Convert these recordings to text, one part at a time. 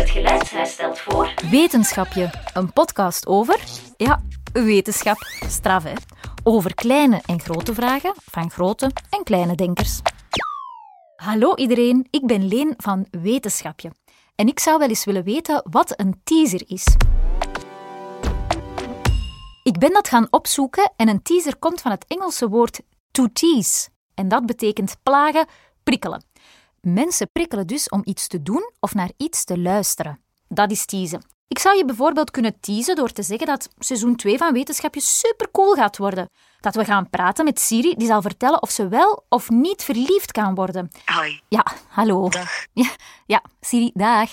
Het Geluidshuis stelt voor... Wetenschapje, een podcast over, ja, wetenschap, straf hè. Over kleine en grote vragen van grote en kleine denkers. Hallo iedereen, ik ben Leen van Wetenschapje. En ik zou wel eens willen weten wat een teaser is. Ik ben dat gaan opzoeken en een teaser komt van het Engelse woord to tease. En dat betekent plagen, prikkelen. Mensen prikkelen dus om iets te doen of naar iets te luisteren. Dat is teasen. Ik zou je bijvoorbeeld kunnen teasen door te zeggen dat seizoen 2 van Wetenschapje supercool gaat worden. Dat we gaan praten met Siri, die zal vertellen of ze wel of niet verliefd kan worden. Hoi. Ja, hallo. Dag. Ja, ja, Siri, dag.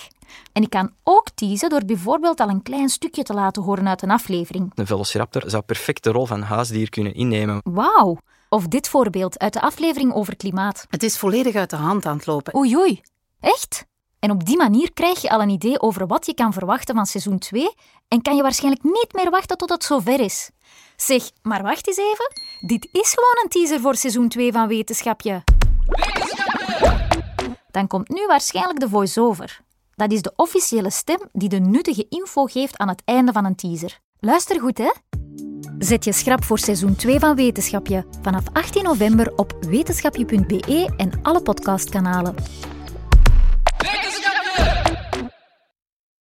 En ik kan ook teasen door bijvoorbeeld al een klein stukje te laten horen uit een aflevering. Een velociraptor zou perfect de rol van huisdier kunnen innemen. Wauw. Of dit voorbeeld uit de aflevering over klimaat. Het is volledig uit de hand aan het lopen. Oei oei. Echt? En op die manier krijg je al een idee over wat je kan verwachten van seizoen 2 en kan je waarschijnlijk niet meer wachten tot het zover is. Zeg, maar wacht eens even. Dit is gewoon een teaser voor seizoen 2 van Wetenschapje. Dan komt nu waarschijnlijk de voice-over. Dat is de officiële stem die de nuttige info geeft aan het einde van een teaser. Luister goed, hè? Zet je schrap voor seizoen 2 van Wetenschapje vanaf 18 november op wetenschapje.be en alle podcastkanalen.